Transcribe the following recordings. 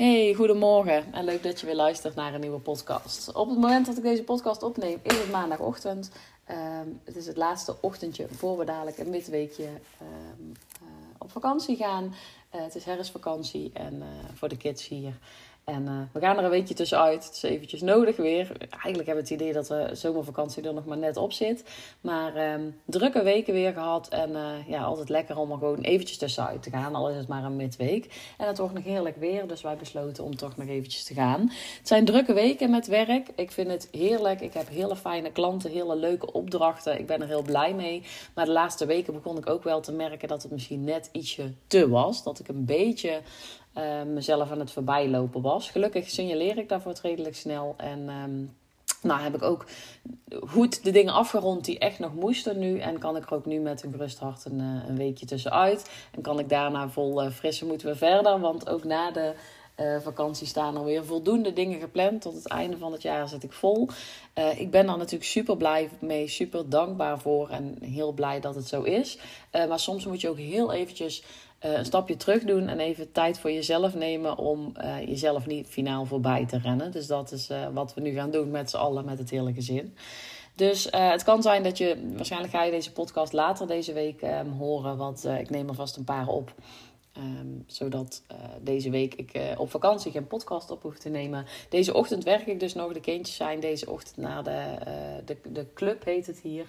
Hey, goedemorgen en leuk dat je weer luistert naar een nieuwe podcast. Op het moment dat ik deze podcast opneem is het maandagochtend. Ehm, het is het laatste ochtendje voor we dadelijk een midweekje um, op vakantie gaan. Uh, het is herfstvakantie en uh, voor de kids hier. En uh, we gaan er een weekje tussenuit. Het is eventjes nodig weer. Eigenlijk hebben we het idee dat de zomervakantie er nog maar net op zit. Maar um, drukke weken weer gehad. En uh, ja, altijd lekker om er gewoon eventjes tussenuit te gaan. Al is het maar een midweek. En het wordt nog heerlijk weer. Dus wij besloten om toch nog eventjes te gaan. Het zijn drukke weken met werk. Ik vind het heerlijk. Ik heb hele fijne klanten. Hele leuke opdrachten. Ik ben er heel blij mee. Maar de laatste weken begon ik ook wel te merken dat het misschien net ietsje te was. Dat ik een beetje uh, mezelf aan het voorbijlopen was. Gelukkig signaleer ik daarvoor redelijk snel. En um, nou heb ik ook goed de dingen afgerond die echt nog moesten nu. En kan ik er ook nu met een gerust hart een, een weekje tussenuit. En kan ik daarna vol uh, frisse moeten we verder. Want ook na de vakantie staan er weer voldoende dingen gepland. Tot het einde van het jaar zit ik vol. Ik ben daar natuurlijk super blij mee, super dankbaar voor en heel blij dat het zo is. Maar soms moet je ook heel eventjes uh, een stapje terug doen en even tijd voor jezelf nemen om uh, jezelf niet finaal voorbij te rennen. Dus dat is uh, wat we nu gaan doen met z'n allen, met het hele gezin. Dus het kan zijn dat je, waarschijnlijk ga je deze podcast later deze week um, horen, want ik neem er vast een paar op. Um, zodat deze week ik op vakantie geen podcast op hoef te nemen. Deze ochtend werk ik dus nog. De kindjes zijn deze ochtend naar de, de, de club, heet het hier.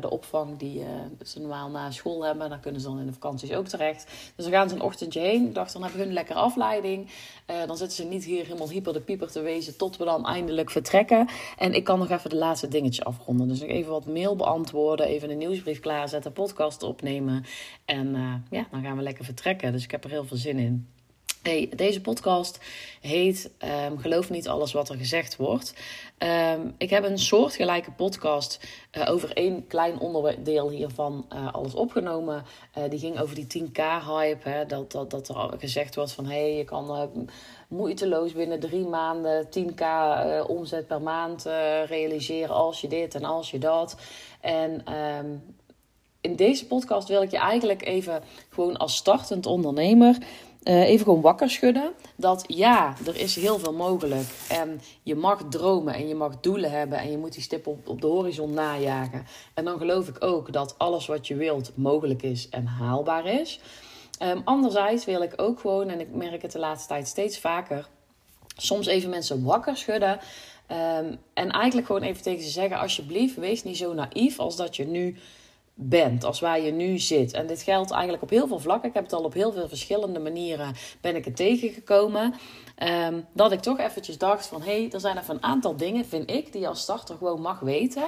De opvang die ze normaal na school hebben. Daar kunnen ze dan in de vakanties ook terecht. Dus dan gaan ze een ochtendje heen. Ik dacht, dan hebben hun een lekkere afleiding. dan zitten ze niet hier helemaal hyper de pieper te wezen tot we dan eindelijk vertrekken. En ik kan nog even de laatste dingetjes afronden. Dus nog even wat mail beantwoorden. Even een nieuwsbrief klaarzetten. Podcast opnemen. En ja, dan gaan we lekker vertrekken. Dus ik heb er heel veel zin in. Hey, deze podcast heet um, Geloof niet alles wat er gezegd wordt. Um, ik heb een soortgelijke podcast uh, over één klein onderdeel hiervan uh, alles opgenomen. Uh, die ging over die 10k-hype. Hè, dat, dat, dat er gezegd wordt van... hey, je kan moeiteloos binnen drie maanden 10k omzet per maand realiseren... als je dit en als je dat. En... Um, in deze podcast wil ik je eigenlijk even gewoon als startend ondernemer uh, even gewoon wakker schudden. Dat ja, er is heel veel mogelijk. En je mag dromen en je mag doelen hebben. En je moet die stip op, de horizon najagen. En dan geloof ik ook dat alles wat je wilt mogelijk is en haalbaar is. Um, anderzijds wil ik ook gewoon, en ik merk het de laatste tijd steeds vaker, soms even mensen wakker schudden. Um, en eigenlijk gewoon even tegen ze zeggen: alsjeblieft, wees niet zo naïef als dat je nu bent, als waar je nu zit. En dit geldt eigenlijk op heel veel vlakken. Ik heb het al op heel veel verschillende manieren ben ik het tegengekomen. Um, dat ik toch eventjes dacht van, hé, hey, er zijn even een aantal dingen, vind ik, die je als starter gewoon mag weten.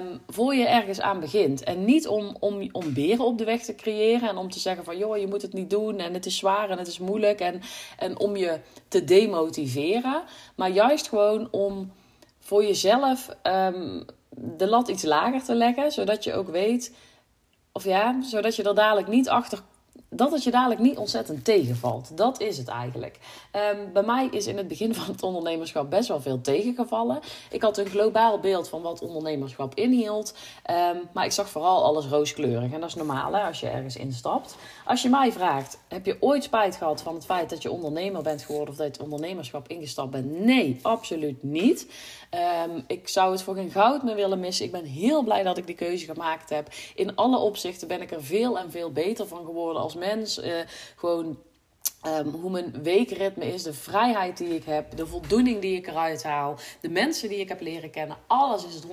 Um, voor je ergens aan begint. En niet om, om, om beren op de weg te creëren en om te zeggen van joh, je moet het niet doen en het is zwaar en het is moeilijk en, en om je te demotiveren. Maar juist gewoon om voor jezelf um, de lat iets lager te leggen, zodat je ook weet, of ja, zodat je er dadelijk niet achter dat het je dadelijk niet ontzettend tegenvalt. Dat is het eigenlijk. Um, bij mij is in het begin van het ondernemerschap best wel veel tegengevallen. Ik had een globaal beeld van wat ondernemerschap inhield. Um, maar ik zag vooral alles rooskleurig. En dat is normaal hè, als je ergens instapt. Als je mij vraagt, heb je ooit spijt gehad van het feit dat je ondernemer bent geworden of dat je het ondernemerschap ingestapt bent? Nee, absoluut niet. Um, ik zou het voor geen goud meer willen missen. Ik ben heel blij dat ik die keuze gemaakt heb. In alle opzichten ben ik er veel en veel beter van geworden als mens. Uh, gewoon Um, hoe mijn weekritme is, de vrijheid die ik heb, de voldoening die ik eruit haal, de mensen die ik heb leren kennen, alles is het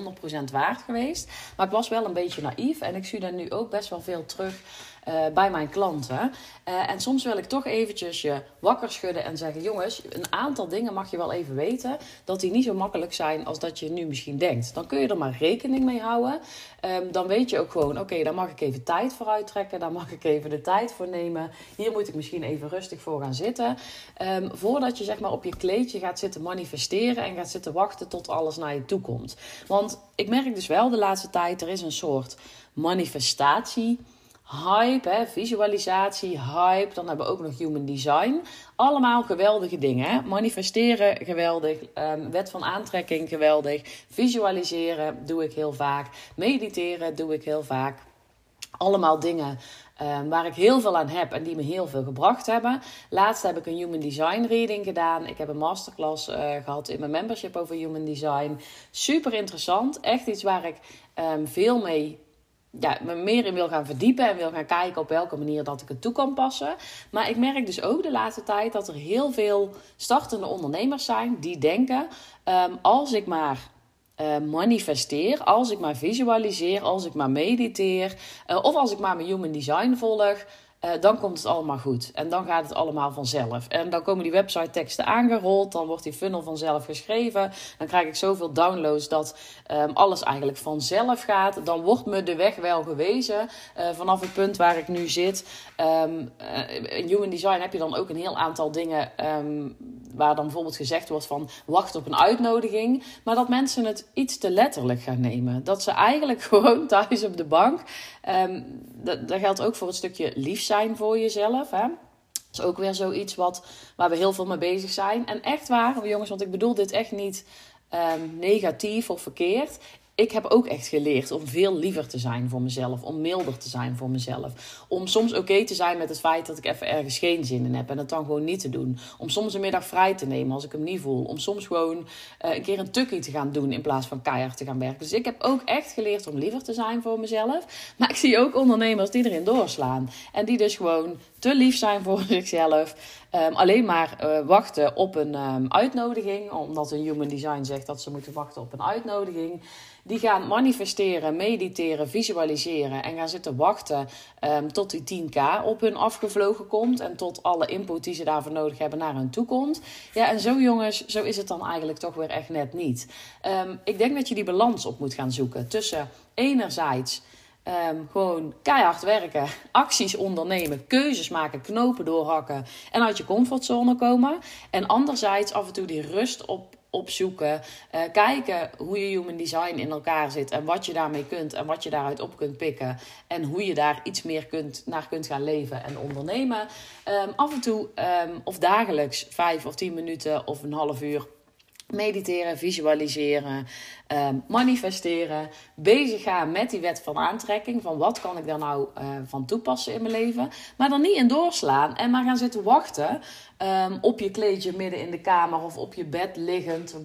100% waard geweest. Maar ik was wel een beetje naïef en ik zie daar nu ook best wel veel terug uh, bij mijn klanten. Uh, en soms wil ik toch eventjes je wakker schudden en zeggen: jongens, een aantal dingen mag je wel even weten dat die niet zo makkelijk zijn als dat je nu misschien denkt. Dan kun je er maar rekening mee houden. Um, dan weet je ook gewoon: oké, okay, daar mag ik even tijd voor uittrekken, daar mag ik even de tijd voor nemen. Hier moet ik misschien even rustig voor gaan zitten. Um, voordat je zeg maar op je kleedje gaat zitten manifesteren en gaat zitten wachten tot alles naar je toe komt. Want ik merk dus wel de laatste tijd: er is een soort manifestatie hype, hè, visualisatie, hype. Dan hebben we ook nog human design. Allemaal geweldige dingen. Hè? Manifesteren, geweldig. Um, wet van aantrekking, geweldig. Visualiseren doe ik heel vaak. Mediteren doe ik heel vaak. Allemaal dingen Ehm, waar ik heel veel aan heb en die me heel veel gebracht hebben. Laatst heb ik een Human Design reading gedaan. Ik heb een masterclass uh, gehad in mijn membership over Human Design. Super interessant. Echt iets waar ik ehm, veel mee ja, me meer in wil gaan verdiepen en wil gaan kijken op welke manier dat ik het toe kan passen. Maar ik merk dus ook de laatste tijd dat er heel veel startende ondernemers zijn die denken: um, als ik maar uh, manifesteer, als ik maar visualiseer, als ik maar mediteer, uh, of als ik maar mijn human design volg, uh, dan komt het allemaal goed. En dan gaat het allemaal vanzelf. En dan komen die website teksten aangerold. Dan wordt die funnel vanzelf geschreven. Dan krijg ik zoveel downloads dat um, alles eigenlijk vanzelf gaat. Dan wordt me de weg wel gewezen. Uh, vanaf het punt waar ik nu zit. Um, uh, in Human Design heb je dan ook een heel aantal dingen. Um, waar dan bijvoorbeeld gezegd wordt van wacht op een uitnodiging. Maar dat mensen het iets te letterlijk gaan nemen. Dat ze eigenlijk gewoon thuis op de bank. dat, dat geldt ook voor het stukje lief zijn voor jezelf. Hè? Dat is ook weer zoiets wat, waar we heel veel mee bezig zijn. En echt waar, jongens, want ik bedoel dit echt niet um, negatief of verkeerd ik heb ook echt geleerd om veel liever te zijn voor mezelf. Om milder te zijn voor mezelf. Om soms oké te zijn met het feit dat ik even ergens geen zin in heb. En het dan gewoon niet te doen. Om soms een middag vrij te nemen als ik hem niet voel. Om soms gewoon uh, een keer een tukkie te gaan doen in plaats van keihard te gaan werken. Dus ik heb ook echt geleerd om liever te zijn voor mezelf. Maar ik zie ook ondernemers die erin doorslaan. En die dus gewoon te lief zijn voor zichzelf. Um, alleen maar uh, wachten op een um, uitnodiging. Omdat een human design zegt dat ze moeten wachten op een uitnodiging. Die gaan manifesteren, mediteren, visualiseren. En gaan zitten wachten um, tot die 10k op hun afgevlogen komt. En tot alle input die ze daarvoor nodig hebben naar hun toe komt. Ja, en zo jongens, zo is het dan eigenlijk toch weer echt net niet. ik denk dat je die balans op moet gaan zoeken. Tussen enerzijds Um, gewoon keihard werken, acties ondernemen, keuzes maken, knopen doorhakken en uit je comfortzone komen. En anderzijds af en toe die rust op, opzoeken, uh, kijken hoe je human design in elkaar zit en wat je daarmee kunt en wat je daaruit op kunt pikken en hoe je daar iets meer kunt, naar kunt gaan leven en ondernemen. Um, af en toe um, of dagelijks vijf of tien minuten of een half uur mediteren, visualiseren, uh, manifesteren, bezig gaan met die wet van aantrekking. Van wat kan ik daar nou uh, van toepassen in mijn leven. Maar dan niet in doorslaan en maar gaan zitten wachten um, op je kleedje midden in de kamer of op je bed liggend,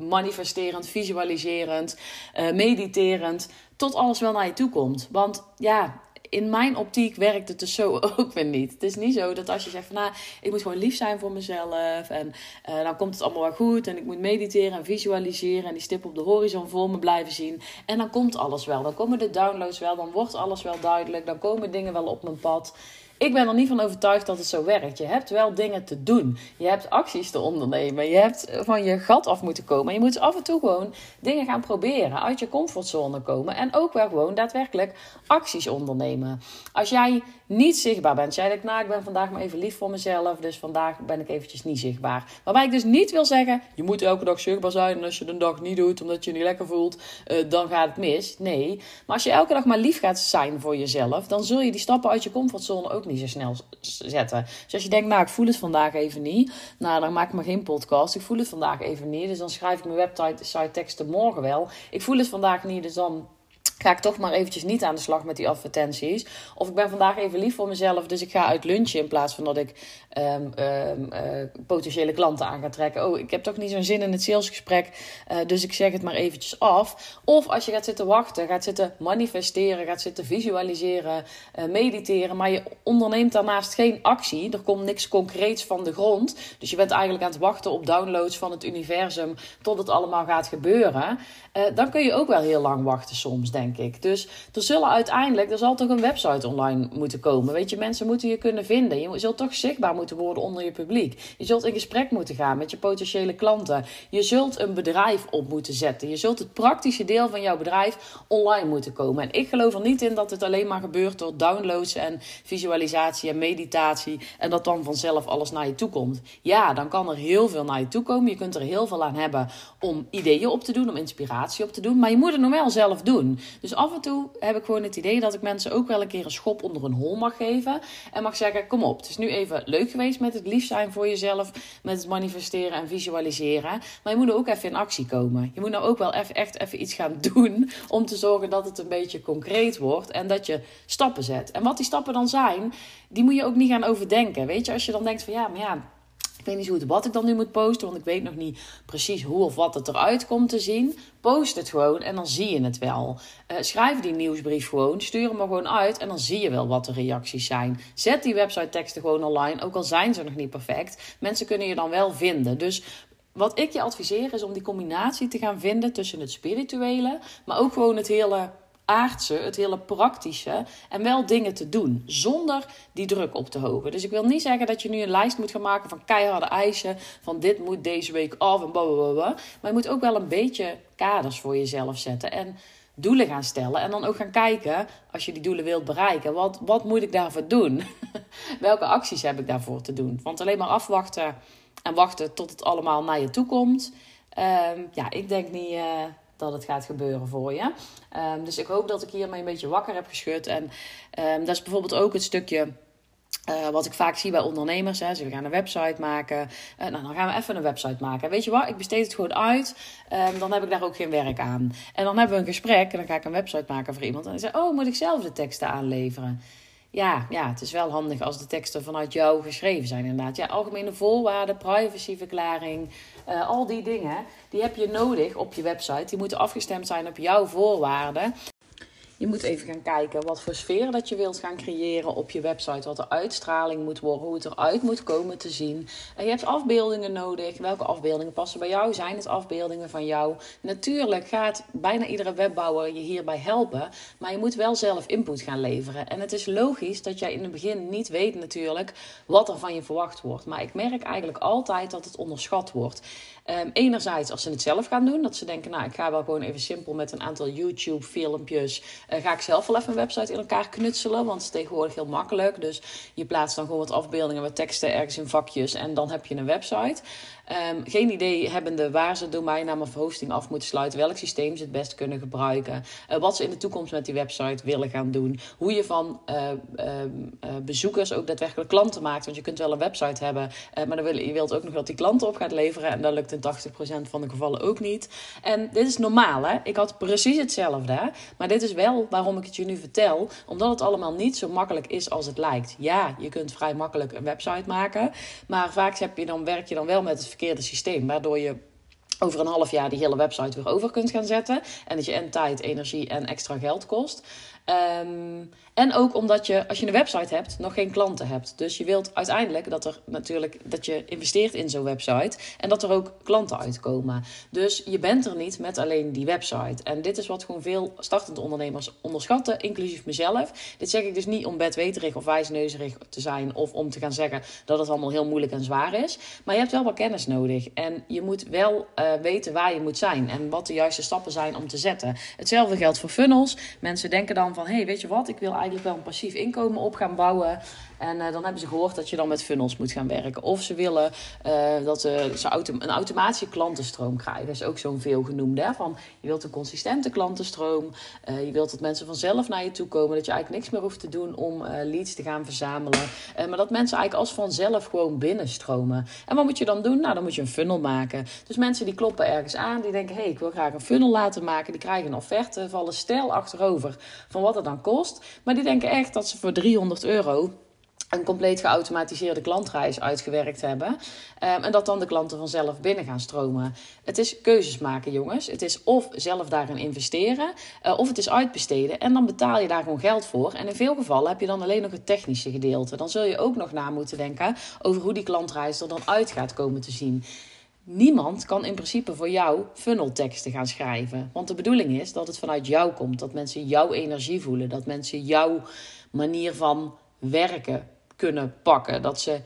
manifesterend, visualiserend, uh, mediterend. Tot alles wel naar je toe komt. Want ja, in mijn optiek werkt het dus zo ook weer niet. Het is niet zo dat als je zegt van nou, ik moet gewoon lief zijn voor mezelf en dan komt het allemaal wel goed en ik moet mediteren en visualiseren en die stip op de horizon voor me blijven zien en dan komt alles wel. Dan komen de downloads wel, dan wordt alles wel duidelijk, dan komen dingen wel op mijn pad. Ik ben er niet van overtuigd dat het zo werkt. Je hebt wel dingen te doen. Je hebt acties te ondernemen. Je hebt van je gat af moeten komen. Je moet af en toe gewoon dingen gaan proberen. Uit je comfortzone komen. En ook wel gewoon daadwerkelijk acties ondernemen. Als jij niet zichtbaar bent. Jij denkt, nou, ik ben vandaag maar even lief voor mezelf. Dus vandaag ben ik eventjes niet zichtbaar. Waarbij ik dus niet wil zeggen, je moet elke dag zichtbaar zijn. En als je de dag niet doet, omdat je je niet lekker voelt, uh, dan gaat het mis. Nee. Maar als je elke dag maar lief gaat zijn voor jezelf, dan zul je die stappen uit je comfortzone ook niet zo snel zetten. Dus als je denkt, nou, ik voel het vandaag even niet. Nou, dan maak ik maar geen podcast. Ik voel het vandaag even niet. Dus dan schrijf ik mijn website site teksten morgen wel. Ik voel het vandaag niet, dus dan ga ik toch maar eventjes niet aan de slag met die advertenties. Of ik ben vandaag even lief voor mezelf, dus ik ga uit lunchen in plaats van dat ik um, um, uh, potentiële klanten aan ga trekken. Oh, ik heb toch niet zo'n zin in het salesgesprek, uh, dus ik zeg het maar eventjes af. Of als je gaat zitten wachten, gaat zitten manifesteren, gaat zitten visualiseren, uh, mediteren, maar je onderneemt daarnaast geen actie. Er komt niks concreets van de grond. Dus je bent eigenlijk aan het wachten op downloads van het universum tot het allemaal gaat gebeuren. Dan kun je ook wel heel lang wachten soms, denk ik denk ik. Dus er zullen uiteindelijk, er zal toch een website online moeten komen. Weet je, mensen moeten je kunnen vinden. Je zult toch zichtbaar moeten worden onder je publiek. Je zult in gesprek moeten gaan met je potentiële klanten. Je zult een bedrijf op moeten zetten. Je zult het praktische deel van jouw bedrijf online moeten komen. En ik geloof er niet in dat het alleen maar gebeurt door downloads en visualisatie en meditatie. En dat dan vanzelf alles naar je toe komt. Ja, dan kan er heel veel naar je toe komen. Je kunt er heel veel aan hebben om ideeën op te doen, om inspiratie op te doen. Maar je moet het nog wel zelf doen. Dus af en toe heb ik gewoon het idee dat ik mensen ook wel een keer een schop onder een hol mag geven. En mag zeggen: kom op, het is nu even leuk geweest met het lief zijn voor jezelf, met het manifesteren en visualiseren. Maar je moet er ook even in actie komen. Je moet nou ook wel even, echt even iets gaan doen om te zorgen dat het een beetje concreet wordt en dat je stappen zet. En wat die stappen dan zijn, die moet je ook niet gaan overdenken. Weet je, als je dan denkt van ja, maar ja ik weet niet zo goed wat ik dan nu moet posten, want ik weet nog niet precies hoe of wat het eruit komt te zien. Post het gewoon en dan zie je het wel. Uh, schrijf die nieuwsbrief gewoon, stuur hem er gewoon uit en dan zie je wel wat de reacties zijn. Zet die website teksten gewoon online, ook al zijn ze nog niet perfect. Mensen kunnen je dan wel vinden. Dus wat ik je adviseer is om die combinatie te gaan vinden tussen het spirituele, maar ook gewoon het hele aardse, het hele praktische. En wel dingen te doen zonder die druk op te hogen. Dus ik wil niet zeggen dat je nu een lijst moet gaan maken van keiharde eisen. Van dit moet deze week af en blablabla. Maar je moet ook wel een beetje kaders voor jezelf zetten. En doelen gaan stellen. En dan ook gaan kijken, als je die doelen wilt bereiken, wat, wat moet ik daarvoor doen? Welke acties heb ik daarvoor te doen? Want alleen maar afwachten en wachten tot het allemaal naar je toe komt. Ehm, ja, ik denk niet, uh, dat het gaat gebeuren voor je. Um, dus ik hoop dat ik hiermee een beetje wakker heb geschud. En um, dat is bijvoorbeeld ook het stukje. Uh, wat ik vaak zie bij ondernemers. Hè. Ze gaan een website maken. Uh, nou, dan gaan we even een website maken. Weet je wat? Ik besteed het gewoon uit. Um, dan heb ik daar ook geen werk aan. En dan hebben we een gesprek. En dan ga ik een website maken voor iemand. En dan zeg oh, moet ik zelf de teksten aanleveren? Ja, ja, het is wel handig als de teksten vanuit jou geschreven zijn inderdaad. Ja, algemene voorwaarden, privacyverklaring, uh, al die dingen, die heb je nodig op je website. Die moeten afgestemd zijn op jouw voorwaarden. Je moet even gaan kijken wat voor sfeer dat je wilt gaan creëren op je website. Wat de uitstraling moet worden, hoe het eruit moet komen te zien. En je hebt afbeeldingen nodig. Welke afbeeldingen passen bij jou? Zijn het afbeeldingen van jou? Natuurlijk gaat bijna iedere webbouwer je hierbij helpen. Maar je moet wel zelf input gaan leveren. En het is logisch dat jij in het begin niet weet natuurlijk wat er van je verwacht wordt. Maar ik merk eigenlijk altijd dat het onderschat wordt. Um, enerzijds als ze het zelf gaan doen, dat ze denken, nou ik ga wel gewoon even simpel met een aantal YouTube filmpjes, uh, ga ik zelf wel even een website in elkaar knutselen, want het is tegenwoordig heel makkelijk. Dus je plaatst dan gewoon wat afbeeldingen met teksten ergens in vakjes en dan heb je een website. Um, geen idee hebbende waar ze domeinnaam of hosting af moeten sluiten, welk systeem ze het best kunnen gebruiken, uh, wat ze in de toekomst met die website willen gaan doen, hoe je van uh, bezoekers ook daadwerkelijk klanten maakt. Want je kunt wel een website hebben, maar dan wil, je wilt ook nog dat die klanten op gaat leveren en dat lukt in 80% van de gevallen ook niet. En dit is normaal, hè? Ik had precies hetzelfde, maar dit is wel waarom ik het je nu vertel, omdat het allemaal niet zo makkelijk is als het lijkt. Ja, je kunt vrij makkelijk een website maken, maar vaak heb je dan, werk je dan wel met het verkeerde systeem, waardoor je over een half jaar die hele website weer over kunt gaan zetten. En dat je en tijd, energie en extra geld kost. Um, en ook omdat je, als je een website hebt, nog geen klanten hebt. Dus je wilt uiteindelijk dat er natuurlijk dat je investeert in zo'n website en dat er ook klanten uitkomen. Dus je bent er niet met alleen die website. En dit is wat gewoon veel startende ondernemers onderschatten, inclusief mezelf. Dit zeg ik dus niet om bedweterig of wijsneuzerig te zijn of om te gaan zeggen dat het allemaal heel moeilijk en zwaar is. Maar je hebt wel wat kennis nodig en je moet wel uh, weten waar je moet zijn en wat de juiste stappen zijn om te zetten. Hetzelfde geldt voor funnels. Mensen denken dan van, hé, hey, weet je wat, ik wil eigenlijk wel een passief inkomen op gaan bouwen. En uh, dan hebben ze gehoord dat je dan met funnels moet gaan werken. Of ze willen uh, dat uh, ze auto een automatische klantenstroom krijgen. Dat is ook zo'n veelgenoemde. Van, je wilt een consistente klantenstroom. je wilt dat mensen vanzelf naar je toe komen. Dat je eigenlijk niks meer hoeft te doen om leads te gaan verzamelen. maar dat mensen eigenlijk als vanzelf gewoon binnenstromen. En wat moet je dan doen? Nou, dan moet je een funnel maken. Dus mensen die kloppen ergens aan. Die denken, hé, hey, ik wil graag een funnel laten maken. Die krijgen een offerte, vallen stijl achterover van wat het dan kost. Maar die denken echt dat ze voor 300 euro een compleet geautomatiseerde klantreis uitgewerkt hebben. Um, en dat dan de klanten vanzelf binnen gaan stromen. Het is keuzes maken, jongens. Het is of zelf daarin investeren, uh, of het is uitbesteden. En dan betaal je daar gewoon geld voor. En in veel gevallen heb je dan alleen nog het technische gedeelte. Dan zul je ook nog na moeten denken over hoe die klantreis er dan uit gaat komen te zien. Niemand kan in principe voor jou funnelteksten gaan schrijven. Want de bedoeling is dat het vanuit jou komt. Dat mensen jouw energie voelen. Dat mensen jouw manier van werken kunnen pakken. Dat ze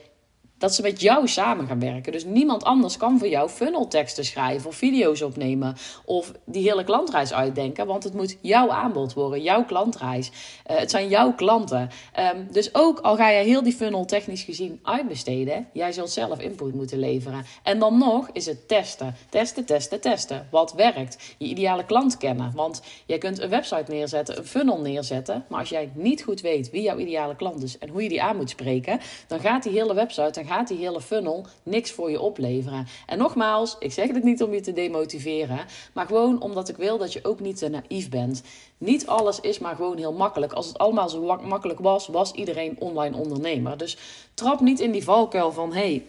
dat ze met jou samen gaan werken. Dus niemand anders kan voor jou funnelteksten schrijven of video's opnemen of die hele klantreis uitdenken, want het moet jouw aanbod worden, jouw klantreis. Uh, het zijn jouw klanten. Um, dus ook al ga je heel die funnel technisch gezien uitbesteden, jij zult zelf input moeten leveren. En dan nog is het testen. Testen, testen, testen. Wat werkt? Je ideale klant kennen. Want jij kunt een website neerzetten, een funnel neerzetten, maar als jij niet goed weet wie jouw ideale klant is en hoe je die aan moet spreken, dan gaat die hele website, gaat die hele funnel niks voor je opleveren. En nogmaals, ik zeg het niet om je te demotiveren, maar gewoon omdat ik wil dat je ook niet te naïef bent. Niet alles is maar gewoon heel makkelijk. Als het allemaal zo makkelijk was, was iedereen online ondernemer. Dus trap niet in die valkuil van hey,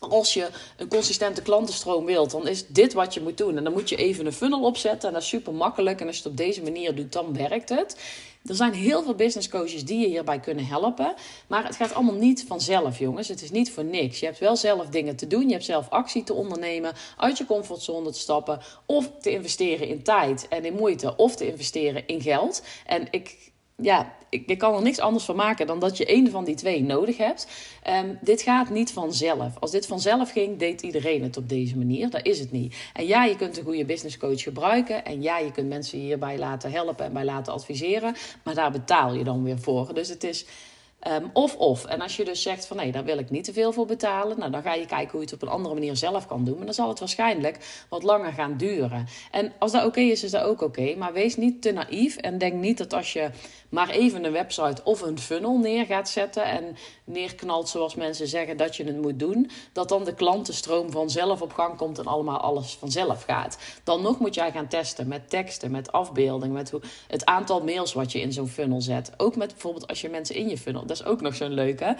als je een consistente klantenstroom wilt, dan is dit wat je moet doen. En dan moet je even een funnel opzetten. En dat is super makkelijk. En als je het op deze manier doet, dan werkt het. Er zijn heel veel business coaches die je hierbij kunnen helpen. Maar het gaat allemaal niet vanzelf, jongens. Het is niet voor niks. Je hebt wel zelf dingen te doen. Je hebt zelf actie te ondernemen. Uit je comfortzone te stappen. Of te investeren in tijd en in moeite. Of te investeren in geld. En ik ja, ik, ik, kan er niks anders van maken dan dat je een van die twee nodig hebt. Um, dit gaat niet vanzelf. Als dit vanzelf ging, deed iedereen het op deze manier. Dat is het niet. En ja, je kunt een goede business coach gebruiken. En ja, je kunt mensen hierbij laten helpen en bij laten adviseren. Maar daar betaal je dan weer voor. Dus het is Ehm, of of. En als je dus zegt van nee, daar wil ik niet te veel voor betalen, nou, dan ga je kijken hoe je het op een andere manier zelf kan doen. Maar dan zal het waarschijnlijk wat langer gaan duren. En als dat oké is, is dat ook oké. maar wees niet te naïef en denk niet dat als je maar even een website of een funnel neer gaat zetten en neerknalt zoals mensen zeggen dat je het moet doen, dat dan de klantenstroom vanzelf op gang komt en allemaal alles vanzelf gaat. Dan nog moet jij gaan testen met teksten, met afbeeldingen, met hoe, het aantal mails wat je in zo'n funnel zet. Ook met bijvoorbeeld als je mensen in je funnel dat is ook nog zo'n leuke.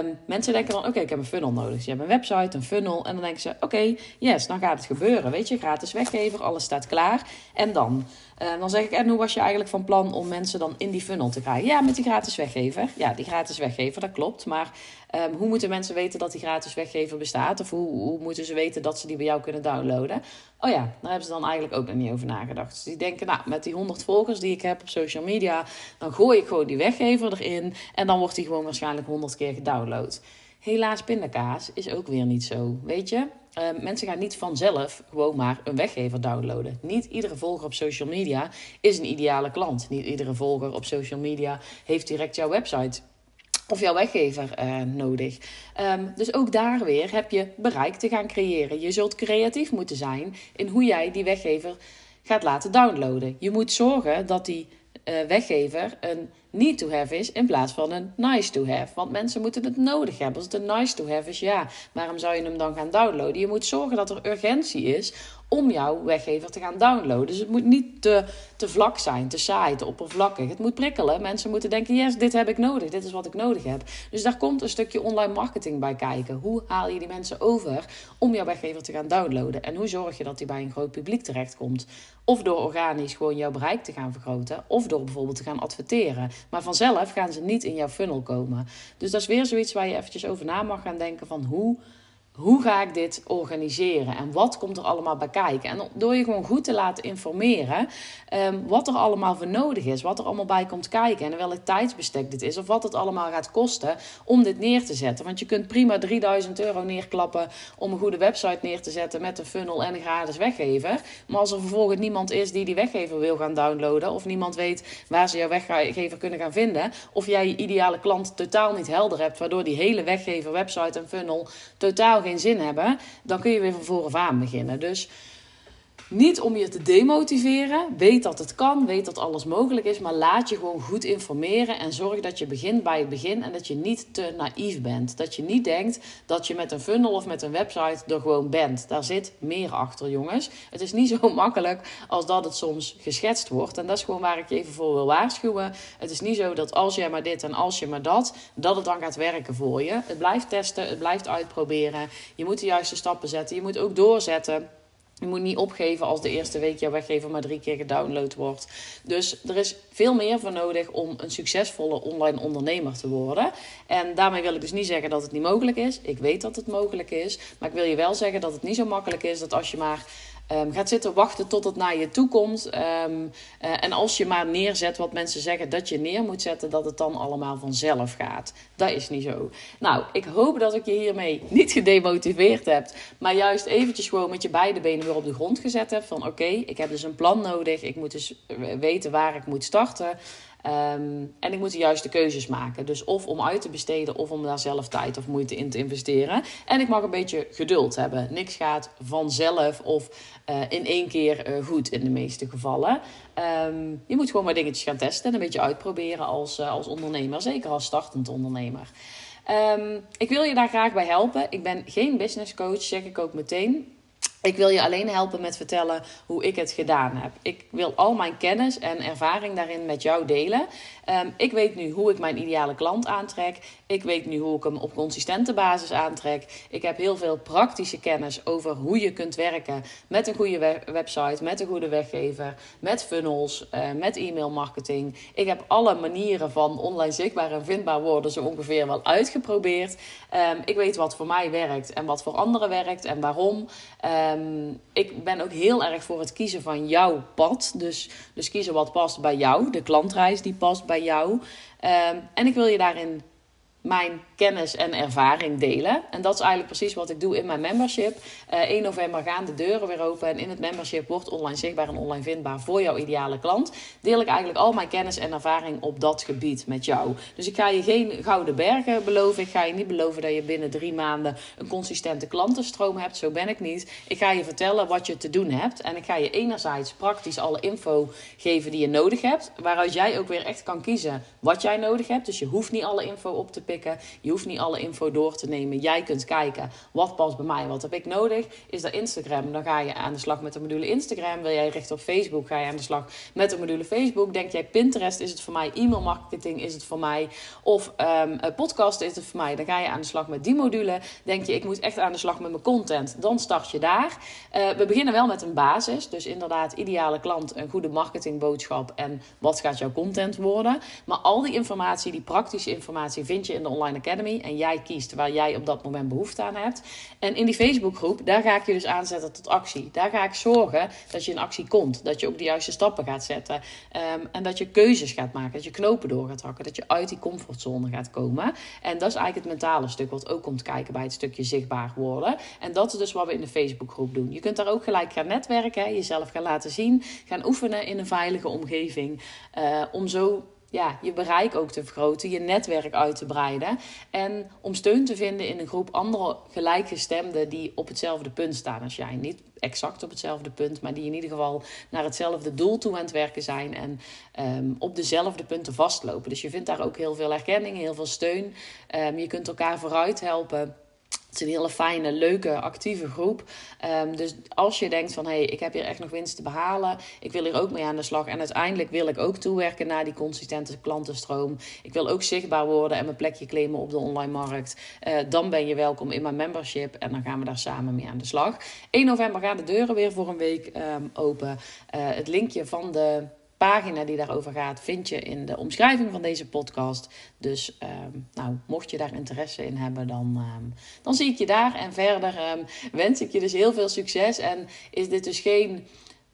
Um, mensen denken dan, oké, ik heb een funnel nodig. je hebt een website, een funnel. En dan denken ze, oké, yes, dan gaat het gebeuren. Weet je, gratis weggever, alles staat klaar. En dan? Uh, dan zeg ik, en hoe was je eigenlijk van plan om mensen dan in die funnel te krijgen? Ja, met die gratis weggever. Ja, die gratis weggever, dat klopt. Maar um, hoe moeten mensen weten dat die gratis weggever bestaat? Of hoe, hoe moeten ze weten dat ze die bij jou kunnen downloaden? Oh ja, daar hebben ze dan eigenlijk ook nog niet over nagedacht. Dus die denken, nou, met die 100 volgers die ik heb op social media, dan gooi ik gewoon die weggever erin. En dan wordt die gewoon waarschijnlijk 100 keer gedownload. Helaas, pindakaas is ook weer niet zo. Weet je, uh, mensen gaan niet vanzelf gewoon maar een weggever downloaden. Niet iedere volger op social media is een ideale klant. Niet iedere volger op social media heeft direct jouw website of jouw weggever uh, nodig. Um, dus ook daar weer heb je bereik te gaan creëren. Je zult creatief moeten zijn in hoe jij die weggever gaat laten downloaden. Je moet zorgen dat die uh, weggever een need to have is in plaats van een nice to have. Want mensen moeten het nodig hebben. Als het een nice to have is, ja, waarom zou je hem dan gaan downloaden? Je moet zorgen dat er urgentie is om jouw weggever te gaan downloaden. Dus het moet niet te, te vlak zijn, te saai, te oppervlakkig. Het moet prikkelen. Mensen moeten denken, yes, dit heb ik nodig. Dit is wat ik nodig heb. Dus daar komt een stukje online marketing bij kijken. Hoe haal je die mensen over om jouw weggever te gaan downloaden? En hoe zorg je dat die bij een groot publiek terechtkomt? Of door organisch gewoon jouw bereik te gaan vergroten. Of door bijvoorbeeld te gaan adverteren. Maar vanzelf gaan ze niet in jouw funnel komen. Dus dat is weer zoiets waar je eventjes over na mag gaan denken van hoe hoe ga ik dit organiseren en wat komt er allemaal bij kijken? En door je gewoon goed te laten informeren um, wat er allemaal voor nodig is, wat er allemaal bij komt kijken en welk tijdsbestek dit is of wat het allemaal gaat kosten om dit neer te zetten. Want je kunt prima 3000 euro neerklappen om een goede website neer te zetten met een funnel en een gratis weggever. Maar als er vervolgens niemand is die die weggever wil gaan downloaden of niemand weet waar ze jouw weggever kunnen gaan vinden of jij je ideale klant totaal niet helder hebt, waardoor die hele weggever, website en funnel totaal geen zin hebben, dan kun je weer van voren aan beginnen. Dus niet om je te demotiveren. Weet dat het kan, weet dat alles mogelijk is, maar laat je gewoon goed informeren en zorg dat je begint bij het begin en dat je niet te naïef bent. Dat je niet denkt dat je met een funnel of met een website er gewoon bent. Daar zit meer achter, jongens. Het is niet zo makkelijk als dat het soms geschetst wordt. En dat is gewoon waar ik je even voor wil waarschuwen. Het is niet zo dat als jij maar dit en als je maar dat, dat het dan gaat werken voor je. Het blijft testen, het blijft uitproberen. Je moet de juiste stappen zetten. Je moet ook doorzetten. Je moet niet opgeven als de eerste week jouw weggever maar drie keer gedownload wordt. Dus er is veel meer voor nodig om een succesvolle online ondernemer te worden. En daarmee wil ik dus niet zeggen dat het niet mogelijk is. Ik weet dat het mogelijk is. Maar ik wil je wel zeggen dat het niet zo makkelijk is dat als je maar um, gaat zitten wachten tot het naar je toe komt. Um, en als je maar neerzet wat mensen zeggen dat je neer moet zetten, dat het dan allemaal vanzelf gaat. Dat is niet zo. Nou, ik hoop dat ik je hiermee niet gedemotiveerd heb, maar juist eventjes gewoon met je beide benen weer op de grond gezet heb. Van oké, ik heb dus een plan nodig. Ik moet dus weten waar ik moet starten. Ehm, en ik moet de juiste keuzes maken. Dus of om uit te besteden of om daar zelf tijd of moeite in te investeren. En ik mag een beetje geduld hebben. Niks gaat vanzelf of uh, in één keer uh, goed in de meeste gevallen. Um, je moet gewoon maar dingetjes gaan testen en een beetje uitproberen als, uh, als ondernemer. Zeker als startend ondernemer. Um, ik wil je daar graag bij helpen. Ik ben geen business coach, zeg ik ook meteen. Ik wil je alleen helpen met vertellen hoe ik het gedaan heb. Ik wil al mijn kennis en ervaring daarin met jou delen. Um, ik weet nu hoe ik mijn ideale klant aantrek. Ik weet nu hoe ik hem op consistente basis aantrek. Ik heb heel veel praktische kennis over hoe je kunt werken met een goede website, met een goede weggever, met funnels, uh, met e-mail marketing. Ik heb alle manieren van online zichtbaar en vindbaar worden zo ongeveer wel uitgeprobeerd. Um, ik weet wat voor mij werkt en wat voor anderen werkt en waarom. Um, ik ben ook heel erg voor het kiezen van jouw pad. Dus, dus kiezen wat past bij jou, de klantreis die past bij jou. Um, en ik wil je daarin mijn kennis en ervaring delen. En dat is eigenlijk precies wat ik doe in mijn membership. Uh, eh, 1 november gaan de deuren weer open. En in het membership wordt online zichtbaar en online vindbaar voor jouw ideale klant. Deel ik eigenlijk al mijn kennis en ervaring op dat gebied met jou. Dus ik ga je geen gouden bergen beloven. Ik ga je niet beloven dat je binnen drie maanden een consistente klantenstroom hebt. Zo ben ik niet. Ik ga je vertellen wat je te doen hebt. En ik ga je enerzijds praktisch alle info geven die je nodig hebt. Waaruit jij ook weer echt kan kiezen wat jij nodig hebt. Dus je hoeft niet alle info op te pikken. Je hoeft niet alle info door te nemen. Jij kunt kijken wat past bij mij, wat heb ik nodig. Is dat Instagram? Dan ga je aan de slag met de module Instagram. Wil jij richten op Facebook? Ga je aan de slag met de module Facebook. Denk jij Pinterest is het voor mij? E-mail marketing is het voor mij? Of um, podcast is het voor mij? Dan ga je aan de slag met die module. Denk je ik moet echt aan de slag met mijn content? Dan start je daar. Uh, we beginnen wel met een basis. Dus inderdaad ideale klant, een goede marketingboodschap en wat gaat jouw content worden. Maar al die informatie, die praktische informatie vind je in Online Academy. En jij kiest waar jij op dat moment behoefte aan hebt. En in die Facebookgroep, daar ga ik je dus aanzetten tot actie. Daar ga ik zorgen dat je in actie komt. Dat je ook de juiste stappen gaat zetten. Um, en dat je keuzes gaat maken. Dat je knopen door gaat hakken. Dat je uit die comfortzone gaat komen. En dat is eigenlijk het mentale stuk wat ook komt kijken bij het stukje zichtbaar worden. En dat is dus wat we in de Facebookgroep doen. Je kunt daar ook gelijk gaan netwerken. Jezelf gaan laten zien. Gaan oefenen in een veilige omgeving. Uh, om zo ja, je bereik ook te vergroten, je netwerk uit te breiden. En om steun te vinden in een groep andere gelijkgestemden die op hetzelfde punt staan als jij. Niet exact op hetzelfde punt, maar die in ieder geval naar hetzelfde doel toe aan het werken zijn en um, op dezelfde punten vastlopen. Dus je vindt daar ook heel veel erkenning, heel veel steun. Um, je kunt elkaar vooruit helpen. Het is een hele fijne, leuke, actieve groep. Um, dus als je denkt van hé, hey, ik heb hier echt nog winst te behalen. Ik wil hier ook mee aan de slag. En uiteindelijk wil ik ook toewerken naar die consistente klantenstroom. Ik wil ook zichtbaar worden en mijn plekje claimen op de online markt. Uh, dan ben je welkom in mijn membership. En dan gaan we daar samen mee aan de slag. 1 november gaan de deuren weer voor een week um, open. Uh, het linkje van de pagina die daarover gaat, vind je in de omschrijving van deze podcast. Dus um, nou, mocht je daar interesse in hebben, dan, um, dan zie ik je daar. En verder um, wens ik je dus heel veel succes. En is dit dus geen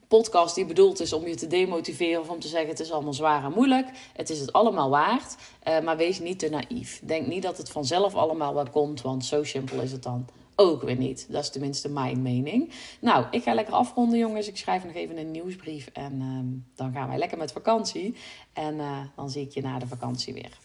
podcast die bedoeld is om je te demotiveren of om te zeggen het is allemaal zwaar en moeilijk. Het is het allemaal waard, uh, maar wees niet te naïef. Denk niet dat het vanzelf allemaal wel komt, want zo simpel is het dan ook weer niet. Dat is tenminste mijn mening. Nou, ik ga lekker afronden, jongens. Ik schrijf nog even een nieuwsbrief en um, dan gaan wij lekker met vakantie. En uh, dan zie ik je na de vakantie weer.